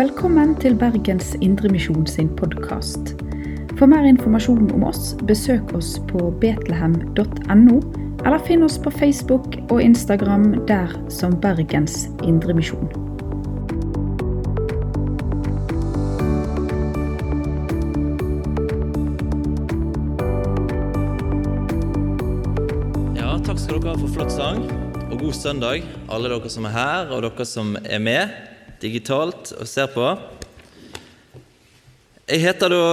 Velkommen til Bergens Indremisjon sin podkast. For mer informasjon om oss, besøk oss på betlehem.no, eller finn oss på Facebook og Instagram der som Bergens Indremisjon. Ja, takk skal dere ha for flott sang, og god søndag, alle dere som er her, og dere som er med digitalt og ser på. Jeg heter da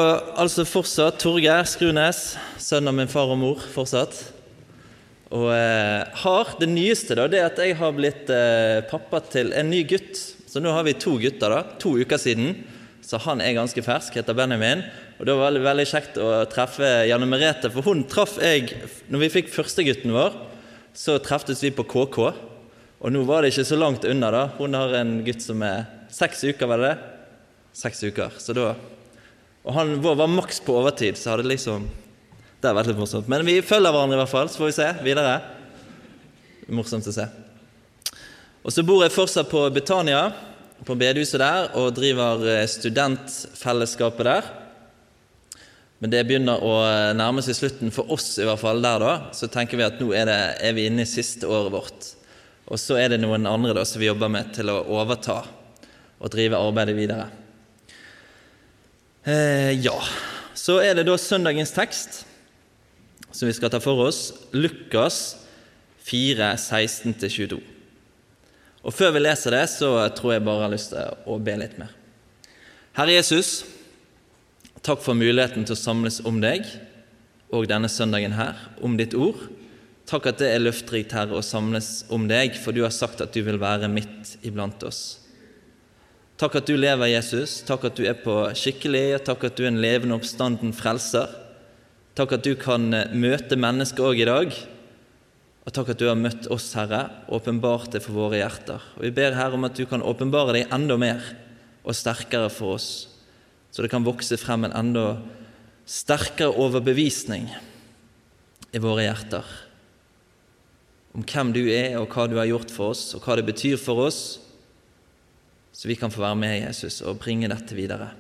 altså fortsatt Torgeir Skrunes, sønn av min far og mor fortsatt. Og eh, har det nyeste, da, det er at jeg har blitt eh, pappa til en ny gutt. Så nå har vi to gutter, da. To uker siden. Så han er ganske fersk, heter Benjamin. Og det var veldig, veldig kjekt å treffe Janne Merete, for hun traff jeg Når vi fikk førstegutten vår, så treftes vi på KK. Og nå var det ikke så langt unna, da. Hun har en gutt som er seks uker, var det det? Seks uker. Så da Og han vår var maks på overtid, så hadde det liksom Det har vært litt morsomt. Men vi følger hverandre i hvert fall, så får vi se videre. Morsomt å se. Og så bor jeg fortsatt på Betania, på bedehuset der, og driver eh, studentfellesskapet der. Men det begynner å nærme seg slutten for oss, i hvert fall der da. Så tenker vi at nå er, det, er vi inne i siste året vårt. Og så er det noen andre da som vi jobber med til å overta og drive arbeidet videre. Eh, ja, så er det da søndagens tekst som vi skal ta for oss. Lukas 4, 16-22. Og Før vi leser det, så tror jeg bare jeg har lyst til å be litt mer. Herre Jesus, takk for muligheten til å samles om deg og denne søndagen her, om ditt ord. Takk at det er løfterikt, Herre, å samles om deg, for du har sagt at du vil være midt iblant oss. Takk at du lever, Jesus. Takk at du er på skikkelig. Takk at du er en levende oppstanden frelser. Takk at du kan møte mennesker òg i dag. Og takk at du har møtt oss, Herre, og åpenbart det for våre hjerter. Og Vi ber Herre om at du kan åpenbare deg enda mer og sterkere for oss, så det kan vokse frem en enda sterkere overbevisning i våre hjerter om hvem du er, og hva du har gjort for oss, og hva det betyr for oss, så vi kan få være med Jesus og bringe dette videre.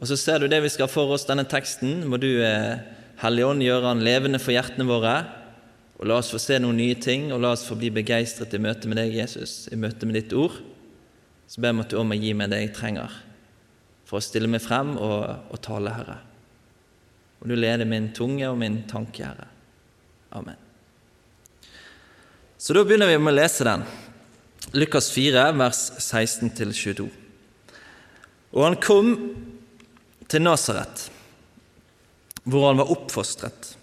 Og så ser du det vi skal for oss, denne teksten. Må du, eh, Hellige Ånd, gjøre den levende for hjertene våre. Og la oss få se noen nye ting, og la oss få bli begeistret i møte med deg, Jesus, i møte med ditt ord. Så ber jeg at du også må gi meg det jeg trenger for å stille meg frem og, og tale, Herre. Og du leder min tunge og min tanke, Herre. Amen. Så da begynner vi med å lese den. Lukas 4, vers 16-22. Og han kom til Nasaret, hvor han var oppfostret.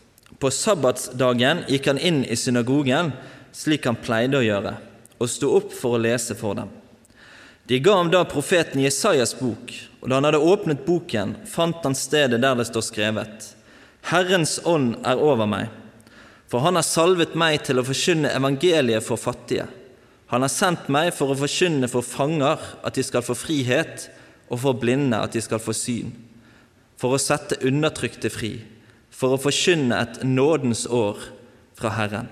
På sabbatsdagen gikk han inn i synagogen slik han pleide å gjøre, og sto opp for å lese for dem. De ga ham da profeten Jesajas bok, og da han hadde åpnet boken, fant han stedet der det står skrevet:" Herrens ånd er over meg, for han har salvet meg til å forkynne evangeliet for fattige. Han har sendt meg for å forkynne for fanger at de skal få frihet, og for blinde at de skal få syn, for å sette undertrykte fri, for å forkynne et nådens år fra Herren.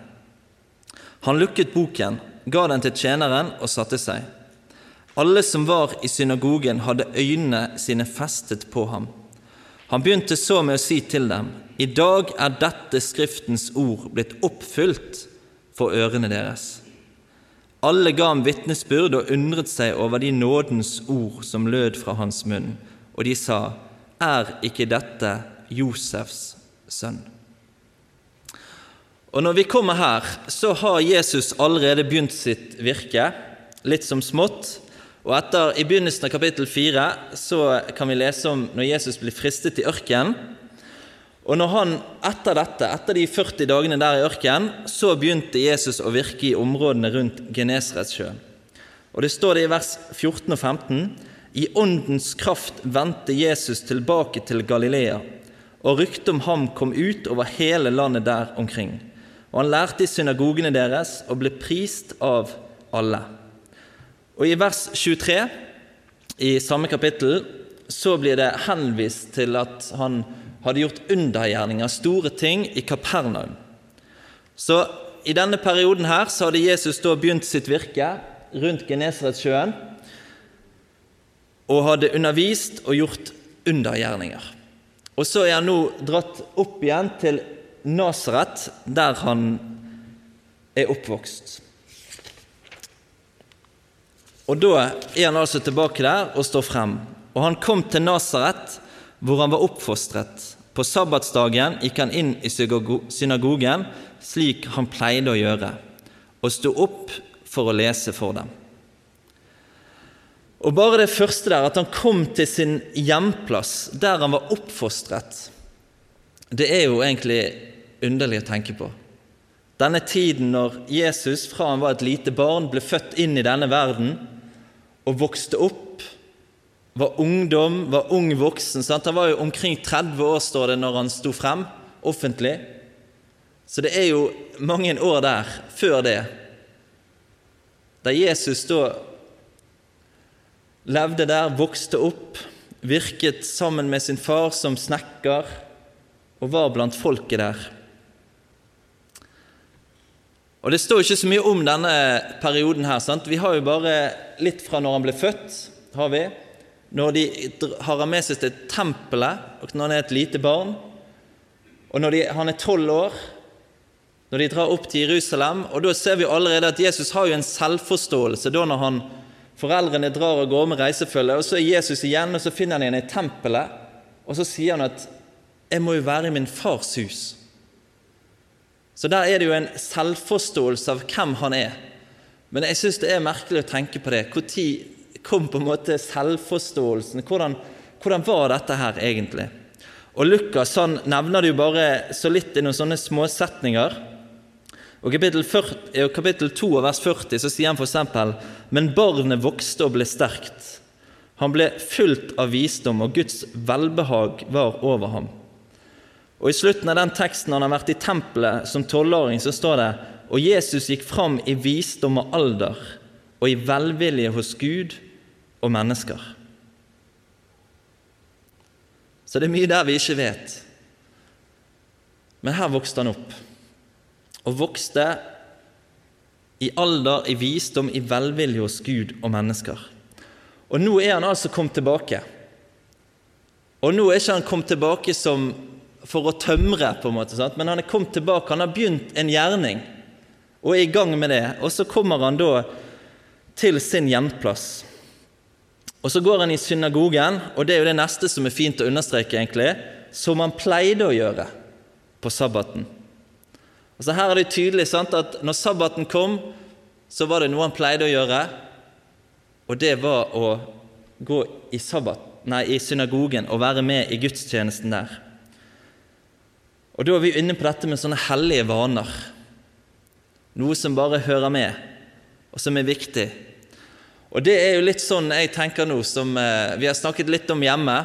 Han lukket boken, ga den til tjeneren og satte seg. Alle som var i synagogen, hadde øynene sine festet på ham. Han begynte så med å si til dem, I dag er dette Skriftens ord blitt oppfylt for ørene deres. Alle ga ham vitnesbyrd og undret seg over de nådens ord som lød fra hans munn, og de sa, Er ikke dette Josefs sønn? Og Når vi kommer her, så har Jesus allerede begynt sitt virke, litt som smått. Og etter, I begynnelsen av kapittel 4 så kan vi lese om når Jesus blir fristet i ørkenen. Og når han etter dette, etter de 40 dagene der i ørkenen, så begynte Jesus å virke i områdene rundt Genesaretsjøen. Og det står det i vers 14 og 15. I åndens kraft vendte Jesus tilbake til Galilea, og ryktet om ham kom ut over hele landet der omkring. Og han lærte i synagogene deres og ble prist av alle. Og i vers 23 i samme kapittel så blir det henvist til at han hadde gjort undergjerninger, store ting, i Kapernaum. Så i denne perioden her så hadde Jesus da begynt sitt virke rundt Genesaretsjøen. og hadde undervist og gjort undergjerninger. Og så er han nå dratt opp igjen til Nasaret, der han er oppvokst. Og Da er han altså tilbake der og står frem. Og han kom til Nasaret, hvor han var oppfostret. På sabbatsdagen gikk han inn i synagogen, slik han pleide å gjøre, og sto opp for å lese for dem. Og bare det første der, at han kom til sin hjemplass, der han var oppfostret, det er jo egentlig underlig å tenke på. Denne tiden når Jesus fra han var et lite barn, ble født inn i denne verden og vokste opp, var ungdom, var ung voksen. Sant? Han var jo omkring 30 år, står det, når han sto frem offentlig. Så det er jo mange år der før det, der Jesus da levde der, vokste opp, virket sammen med sin far som snekker og var blant folket der. Og Det står ikke så mye om denne perioden her. sant? Vi har jo bare litt fra når han ble født. har vi. Når de har han med seg til tempelet, og når han er et lite barn. Og når de, han er tolv år, når de drar opp til Jerusalem. Og Da ser vi allerede at Jesus har jo en selvforståelse da når han Foreldrene drar av gårde med reisefølge, og så er Jesus igjen, og så finner han henne i tempelet. Og så sier han at 'Jeg må jo være i min fars hus'. Så der er det jo en selvforståelse av hvem han er. Men jeg syns det er merkelig å tenke på det. Når kom på en måte selvforståelsen? Hvordan, hvordan var dette her egentlig? Og Lukas han nevner det jo bare så litt i noen sånne småsetninger. Og kapittel, 40, I kapittel 2 og vers 40 så sier han f.eks.: Men barnet vokste og ble sterkt. Han ble fullt av visdom, og Guds velbehag var over ham. Og I slutten av den teksten han har vært i tempelet som tolvåring, så står det og Jesus gikk fram i visdom og alder og i velvilje hos Gud og mennesker. Så det er mye der vi ikke vet. Men her vokste han opp og vokste i alder, i visdom, i velvilje hos Gud og mennesker. Og nå er han altså kommet tilbake. Og nå er ikke han kommet tilbake som for å tømre, på en måte, sant? men han er kommet tilbake. Han har begynt en gjerning og er i gang med det. Og så kommer han da til sin hjemplass. Og så går han i synagogen, og det er jo det neste som er fint å understreke, egentlig, som han pleide å gjøre på sabbaten. Altså Her er det tydelig sant, at når sabbaten kom, så var det noe han pleide å gjøre, og det var å gå i, sabbat, nei, i synagogen og være med i gudstjenesten der. Og Da er vi inne på dette med sånne hellige vaner. Noe som bare hører med, og som er viktig. Og Det er jo litt sånn jeg tenker nå, som eh, vi har snakket litt om hjemme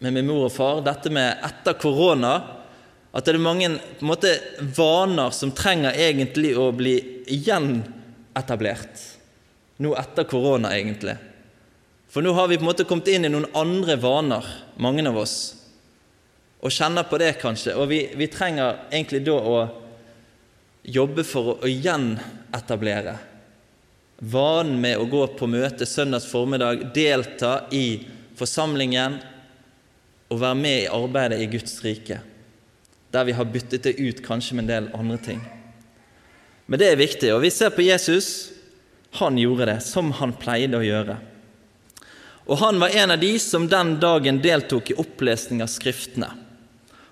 med min mor og far, dette med etter korona at det er mange måte, vaner som trenger egentlig å bli gjenetablert. Nå etter korona, egentlig. For nå har vi på en måte kommet inn i noen andre vaner, mange av oss. Og kjenner på det, kanskje. Og vi, vi trenger egentlig da å jobbe for å, å gjenetablere vanen med å gå på møte søndags formiddag, delta i forsamlingen og være med i arbeidet i Guds rike der vi har byttet det ut kanskje med en del andre ting. Men det er viktig, og vi ser på Jesus. Han gjorde det som han pleide å gjøre. Og han var en av de som den dagen deltok i opplesning av Skriftene.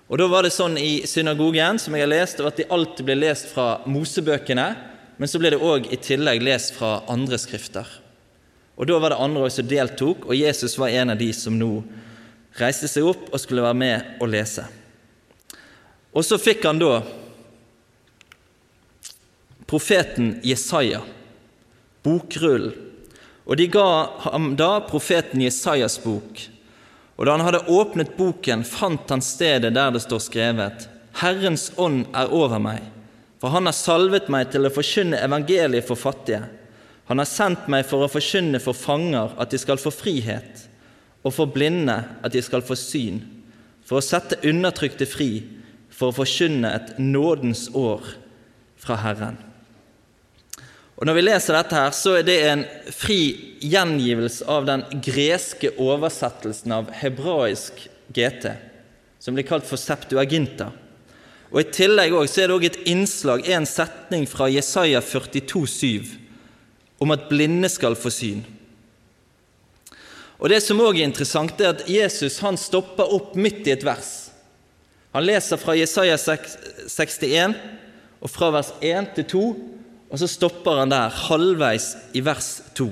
Og Da var det sånn i synagogen som jeg har lest, at de alltid ble lest fra Mosebøkene, men så ble det òg i tillegg lest fra andre skrifter. Og Da var det andre som deltok, og Jesus var en av de som nå reiste seg opp og skulle være med og lese. Og så fikk han da profeten Jesaja, bokrullen. Og de ga ham da profeten Jesajas bok. Og da han hadde åpnet boken, fant han stedet der det står skrevet:" Herrens ånd er over meg, for han har salvet meg til å forkynne evangeliet for fattige. Han har sendt meg for å forkynne for fanger at de skal få frihet, og for blinde at de skal få syn, for å sette undertrykte fri for å forkynne et nådens år fra Herren. Og Når vi leser dette, her, så er det en fri gjengivelse av den greske oversettelsen av hebraisk GT, som blir kalt for Septuaginta. Og I tillegg også, er det også et innslag, en setning fra Jesaja 42, 7, om at blinde skal få syn. Og Det som òg er interessant, er at Jesus han stopper opp midt i et vers. Han leser fra Jesaja 61 og fra vers 1 til 2 og så stopper han der, halvveis i vers 2,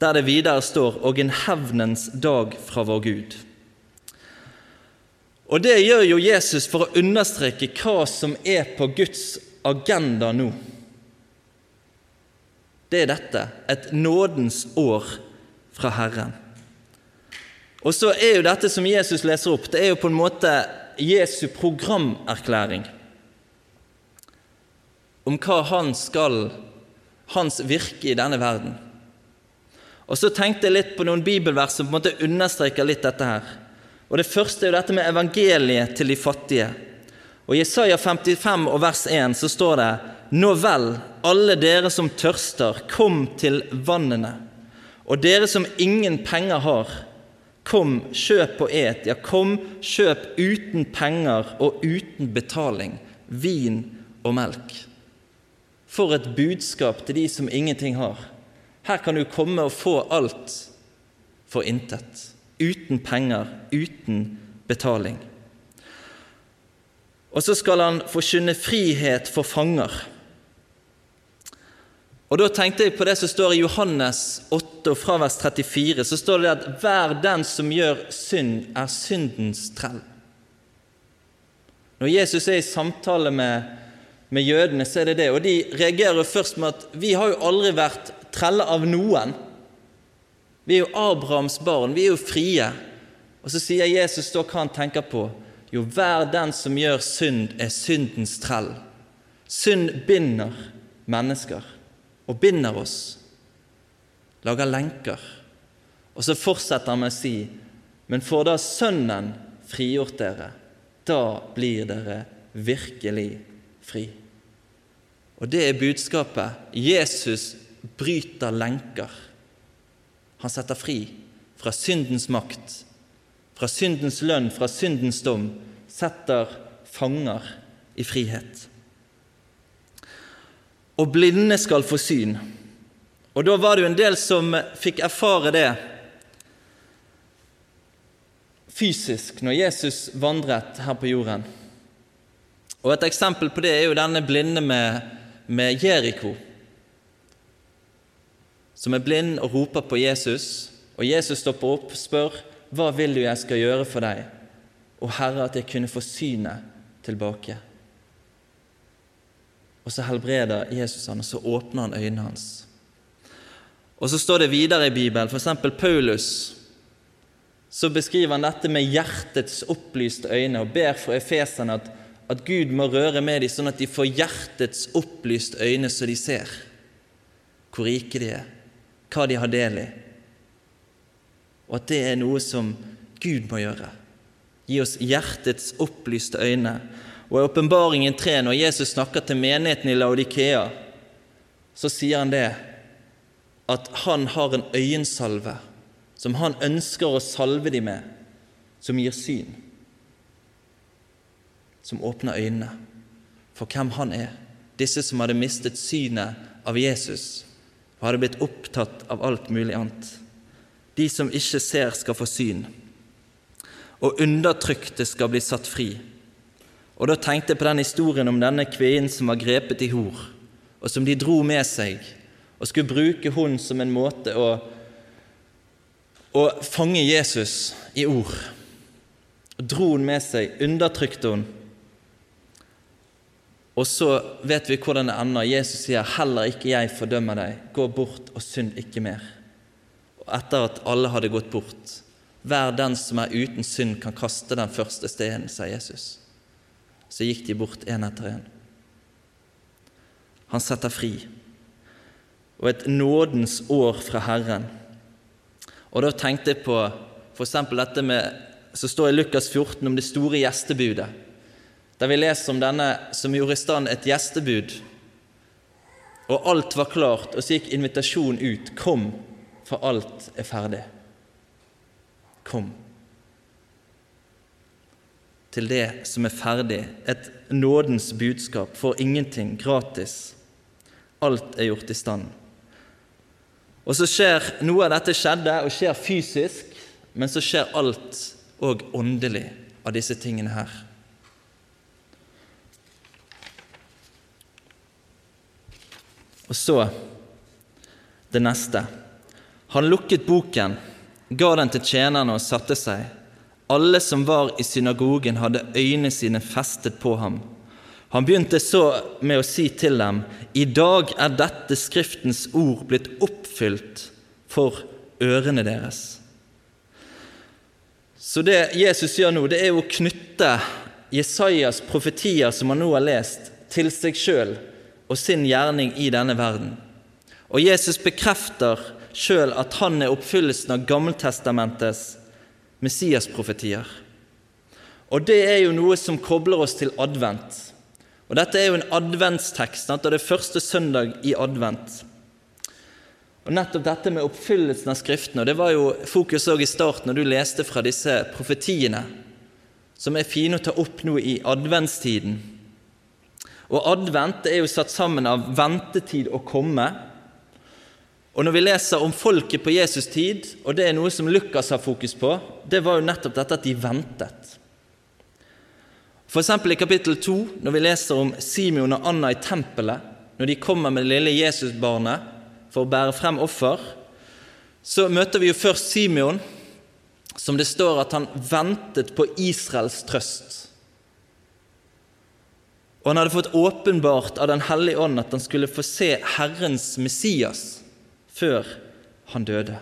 der det videre står 'og en hevnens dag fra vår Gud'. Og Det gjør jo Jesus for å understreke hva som er på Guds agenda nå. Det er dette et nådens år fra Herren. Og så er jo dette som Jesus leser opp, det er jo på en måte Jesu programerklæring om hva han skal, hans virke i denne verden. Og Så tenkte jeg litt på noen bibelvers som på en måte understreker litt dette her. Og Det første er jo dette med evangeliet til de fattige. Og I Jesaja 55 og vers 1 så står det Nå vel, alle dere som tørster, kom til vannene. Og dere som ingen penger har, kom, kjøp og et. Ja, kom, kjøp uten penger og uten betaling, vin og melk. For et budskap til de som ingenting har. Her kan du komme og få alt for intet. Uten penger, uten betaling. Og så skal han forkynne frihet for fanger. Og Da tenkte jeg på det som står i Johannes 8, og fra vers 34. Så står det at 'hver den som gjør synd, er syndens trell'. Når Jesus er i samtale med med jødene, så er det det. Og de reagerer først med at vi har jo aldri vært trelle av noen. Vi er jo Abrahams barn, vi er jo frie. Og så sier Jesus da hva han tenker på. Jo, hver den som gjør synd, er syndens trell. Synd binder mennesker, og binder oss. Lager lenker. Og så fortsetter han med å si, men får da Sønnen frigjort dere, da blir dere virkelig fri. Og det er budskapet. Jesus bryter lenker. Han setter fri fra syndens makt, fra syndens lønn, fra syndens dom. Setter fanger i frihet. Og blinde skal få syn. Og da var det jo en del som fikk erfare det fysisk når Jesus vandret her på jorden. Og Et eksempel på det er jo denne blinde med med Jeriko, som er blind og roper på Jesus. Og Jesus stopper opp og spør, 'Hva vil du jeg skal gjøre for deg?' Og Herre, at jeg kunne få synet tilbake. Og så helbreder Jesus han, og så åpner han øynene hans. Og så står det videre i Bibelen, f.eks. Paulus, så beskriver han dette med hjertets opplyste øyne og ber for efeserne at at Gud må røre med dem, sånn at de får hjertets opplyst øyne, så de ser hvor rike de er, hva de har del i, og at det er noe som Gud må gjøre. Gi oss hjertets opplyste øyne. Og I åpenbaringen 3, når Jesus snakker til menigheten i Laudikea, så sier han det at han har en øyensalve som han ønsker å salve dem med, som gir syn som åpner øynene for hvem han er. Disse som hadde mistet synet av Jesus og hadde blitt opptatt av alt mulig annet. De som ikke ser, skal få syn, og undertrykte skal bli satt fri. Og Da tenkte jeg på den historien om denne kvinnen som var grepet i hor, og som de dro med seg, og skulle bruke hun som en måte å, å fange Jesus i ord. Og dro hun med seg, undertrykte hun, og så vet vi hvordan det ender. Jesus sier, 'Heller ikke jeg fordømmer deg. Gå bort og synd ikke mer.' Og etter at alle hadde gått bort, 'Hver den som er uten synd, kan kaste den første steinen', sa Jesus. Så gikk de bort én etter én. Han setter fri. Og et nådens år fra Herren. Og da tenkte jeg på f.eks. dette med, som står i Lukas 14 om det store gjestebudet der vi leser om denne som gjorde i stand et gjestebud. og alt var klart, og så gikk invitasjonen ut. Kom, for alt er ferdig. Kom. Til det som er ferdig, et nådens budskap, for ingenting, gratis. Alt er gjort i stand. Og så skjer Noe av dette skjedde og skjer fysisk, men så skjer alt òg åndelig av disse tingene her. Og så det neste. Han lukket boken, ga den til tjenerne og satte seg. Alle som var i synagogen, hadde øynene sine festet på ham. Han begynte så med å si til dem, I dag er dette Skriftens ord blitt oppfylt for ørene deres. Så det Jesus gjør nå, det er å knytte Jesajas profetier som han nå har lest, til seg sjøl og sin gjerning i denne verden. Og Jesus bekrefter sjøl at han er oppfyllelsen av Gammeltestamentets Messias-profetier. Og det er jo noe som kobler oss til advent. Og dette er jo en adventstekst, og det er første søndag i advent. Og nettopp dette med oppfyllelsen av Skriftene, og det var jo fokus òg i starten når du leste fra disse profetiene, som er fine å ta opp nå i adventstiden. Og advent er jo satt sammen av ventetid å komme. Og når vi leser om folket på Jesus tid, og det er noe som Lukas har fokus på, det var jo nettopp dette at de ventet. F.eks. i kapittel 2, når vi leser om Simeon og Anna i tempelet, når de kommer med det lille Jesusbarnet for å bære frem offer, så møter vi jo først Simeon, som det står at han ventet på Israels trøst. Og han hadde fått åpenbart av Den hellige ånd at han skulle få se Herrens Messias før han døde.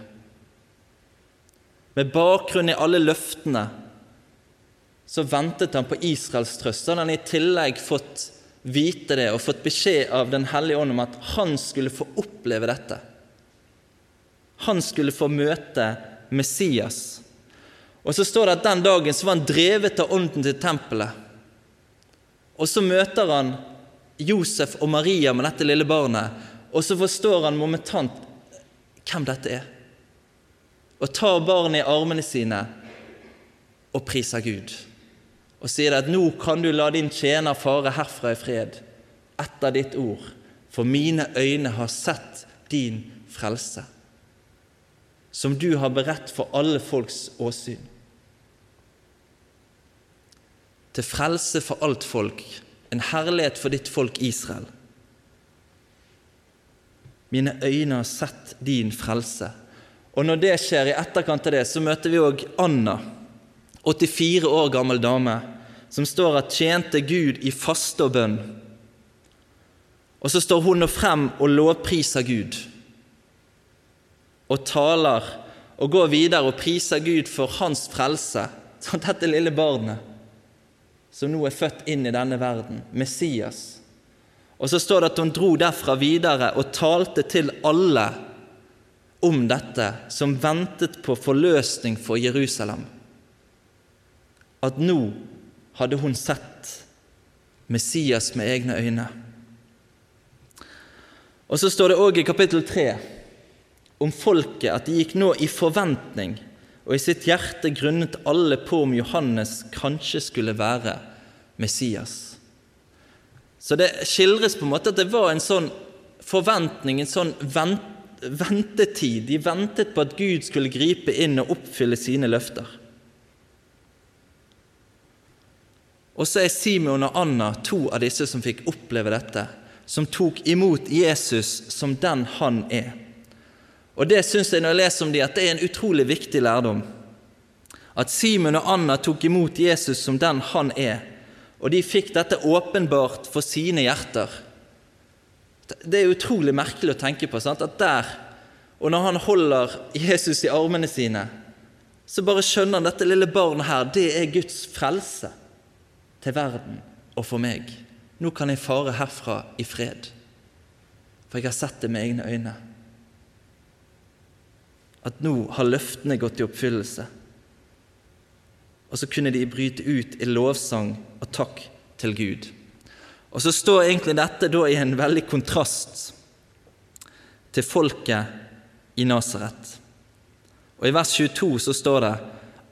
Med bakgrunn i alle løftene så ventet han på Israels trøst. Så hadde han i tillegg fått vite det og fått beskjed av Den hellige ånd om at han skulle få oppleve dette. Han skulle få møte Messias. Og så står det at den dagen så var han drevet av ånden til tempelet. Og så møter han Josef og Maria med dette lille barnet, og så forstår han momentant hvem dette er. Og tar barnet i armene sine og priser Gud. Og sier at 'nå kan du la din tjener fare herfra i fred' etter ditt ord, for mine øyne har sett din frelse, som du har beredt for alle folks åsyn til frelse for alt folk, en herlighet for ditt folk Israel. Mine øyne har sett din frelse. Og når det skjer, i etterkant av det, så møter vi òg Anna, 84 år gammel dame, som står at tjente Gud i faste og bønn. Og så står hun frem og lovpriser Gud. Og taler og går videre og priser Gud for hans frelse, som dette lille barnet som nå er født inn i denne verden, Messias. Og så står det at hun dro derfra videre og talte til alle om dette, som ventet på forløsning for Jerusalem. At nå hadde hun sett Messias med egne øyne. Og så står det òg i kapittel 3 om folket at de gikk nå i forventning og i sitt hjerte grunnet alle på om Johannes kanskje skulle være Messias. Så det skildres på en måte at det var en sånn forventning, en sånn ventetid. De ventet på at Gud skulle gripe inn og oppfylle sine løfter. Og så er Simon og Anna to av disse som fikk oppleve dette, som tok imot Jesus som den han er. Og det syns jeg når jeg leser om dem, at det er en utrolig viktig lærdom. At Simon og Anna tok imot Jesus som den han er, og de fikk dette åpenbart for sine hjerter. Det er utrolig merkelig å tenke på sant? at der, og når han holder Jesus i armene sine, så bare skjønner han dette lille barnet her, det er Guds frelse til verden og for meg. Nå kan jeg fare herfra i fred, for jeg har sett det med egne øyne at nå har løftene gått i oppfyllelse. Og så kunne de bryte ut i lovsang og takk til Gud. Og så står egentlig dette da i en veldig kontrast til folket i Nasaret. Og I vers 22 så står det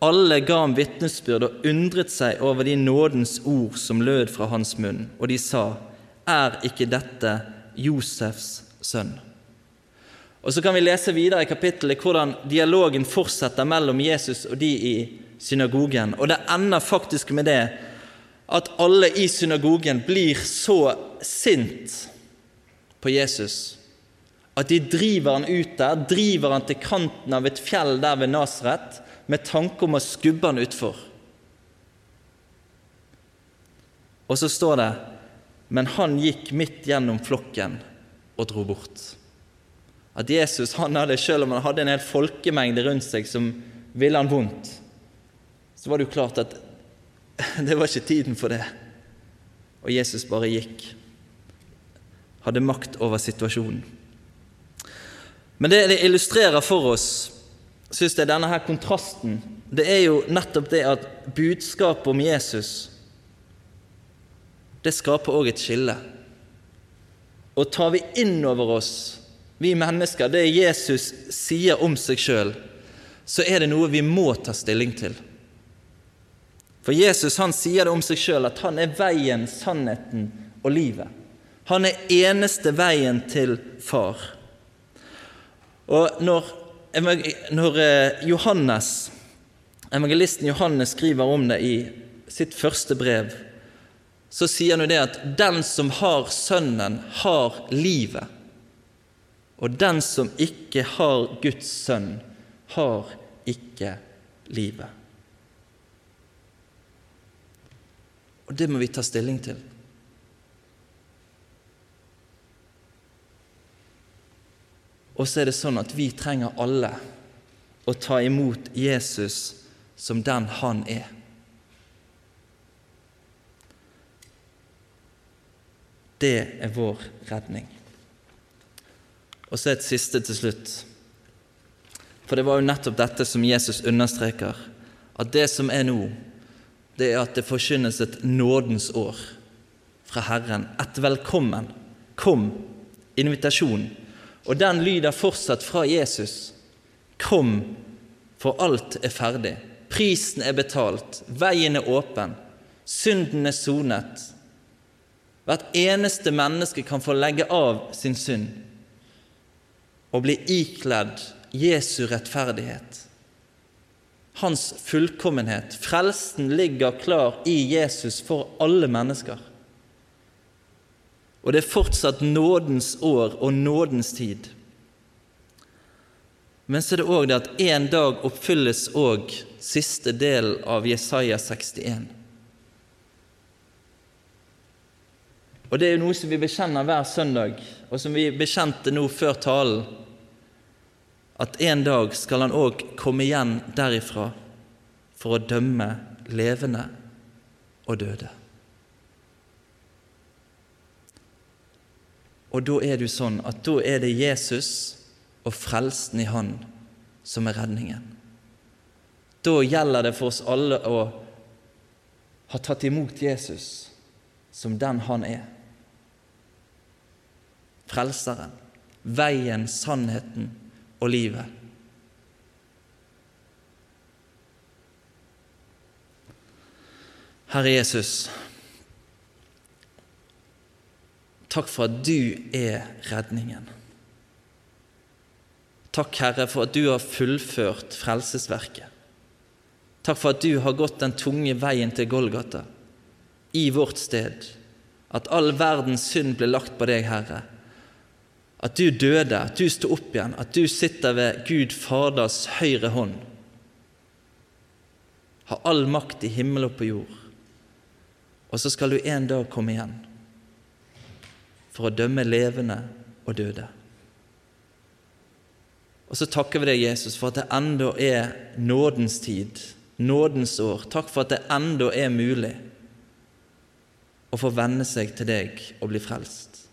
alle ga ham vitnesbyrd og undret seg over de nådens ord som lød fra hans munn, og de sa, Er ikke dette Josefs sønn? Og Så kan vi lese videre i kapittelet hvordan dialogen fortsetter mellom Jesus og de i synagogen. Og det ender faktisk med det at alle i synagogen blir så sint på Jesus at de driver han ut der, driver han til kanten av et fjell der ved Nasaret med tanke om å skubbe han utfor. Og så står det men han gikk midt gjennom flokken og dro bort. At Jesus han hadde, selv om han hadde en hel folkemengde rundt seg som ville han vondt, så var det jo klart at det var ikke tiden for det. Og Jesus bare gikk. Hadde makt over situasjonen. Men det det illustrerer for oss, syns jeg, denne her kontrasten, det er jo nettopp det at budskapet om Jesus det skaper òg et skille. Og tar vi inn over oss vi mennesker, det Jesus sier om seg sjøl, så er det noe vi må ta stilling til. For Jesus han sier det om seg sjøl at han er veien, sannheten og livet. Han er eneste veien til Far. Og når, når eh, Johannes, evangelisten Johannes skriver om det i sitt første brev, så sier han jo det at 'den som har Sønnen, har livet'. Og den som ikke har Guds sønn, har ikke livet. Og det må vi ta stilling til. Og så er det sånn at vi trenger alle å ta imot Jesus som den han er. Det er vår redning. Og så et siste til slutt. For det var jo nettopp dette som Jesus understreker, at det som er nå, det er at det forkynnes et nådens år fra Herren. Et velkommen. Kom. Invitasjon. Og den lyder fortsatt fra Jesus. Kom, for alt er ferdig. Prisen er betalt. Veien er åpen. Synden er sonet. Hvert eneste menneske kan få legge av sin synd og bli ikledd Jesu rettferdighet. Hans fullkommenhet. Frelsen ligger klar i Jesus for alle mennesker. Og det er fortsatt nådens år og nådens tid. Men så er det òg det at en dag oppfylles òg siste del av Jesaja 61. Og det er jo noe som vi bekjenner hver søndag, og som vi bekjente nå før talen at en dag skal han òg komme igjen derifra for å dømme levende og døde. Og da er jo sånn at da er det Jesus og frelsen i Han som er redningen. Da gjelder det for oss alle å ha tatt imot Jesus som den han er. Frelseren, veien, sannheten og livet. Herre Jesus, takk for at du er redningen. Takk, Herre, for at du har fullført frelsesverket. Takk for at du har gått den tunge veien til Golgata, i vårt sted. At all verdens synd ble lagt på deg, Herre at du døde, at du sto opp igjen, at du sitter ved Gud Faders høyre hånd. Har all makt i himmel og på jord. Og så skal du en dag komme igjen for å dømme levende og døde. Og så takker vi deg, Jesus, for at det enda er nådens tid, nådens år. Takk for at det enda er mulig å få venne seg til deg og bli frelst.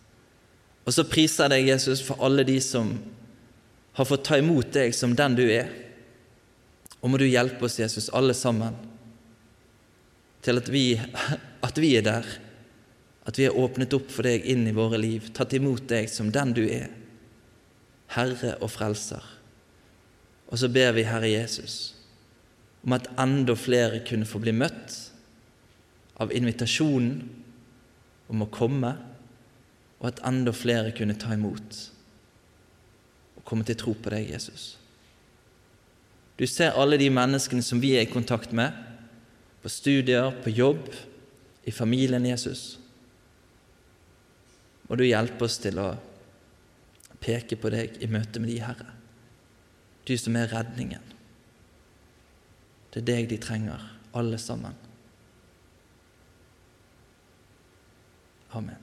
Og så priser jeg deg, Jesus, for alle de som har fått ta imot deg som den du er. Og må du hjelpe oss, Jesus, alle sammen, til at vi, at vi er der. At vi har åpnet opp for deg inn i våre liv, tatt imot deg som den du er. Herre og Frelser. Og så ber vi Herre Jesus om at enda flere kunne få bli møtt av invitasjonen om å komme, og at enda flere kunne ta imot og komme til tro på deg, Jesus. Du ser alle de menneskene som vi er i kontakt med, på studier, på jobb, i familien Jesus. Må du hjelpe oss til å peke på deg i møte med de, Herre. Du som er redningen. Det er deg de trenger, alle sammen. Amen.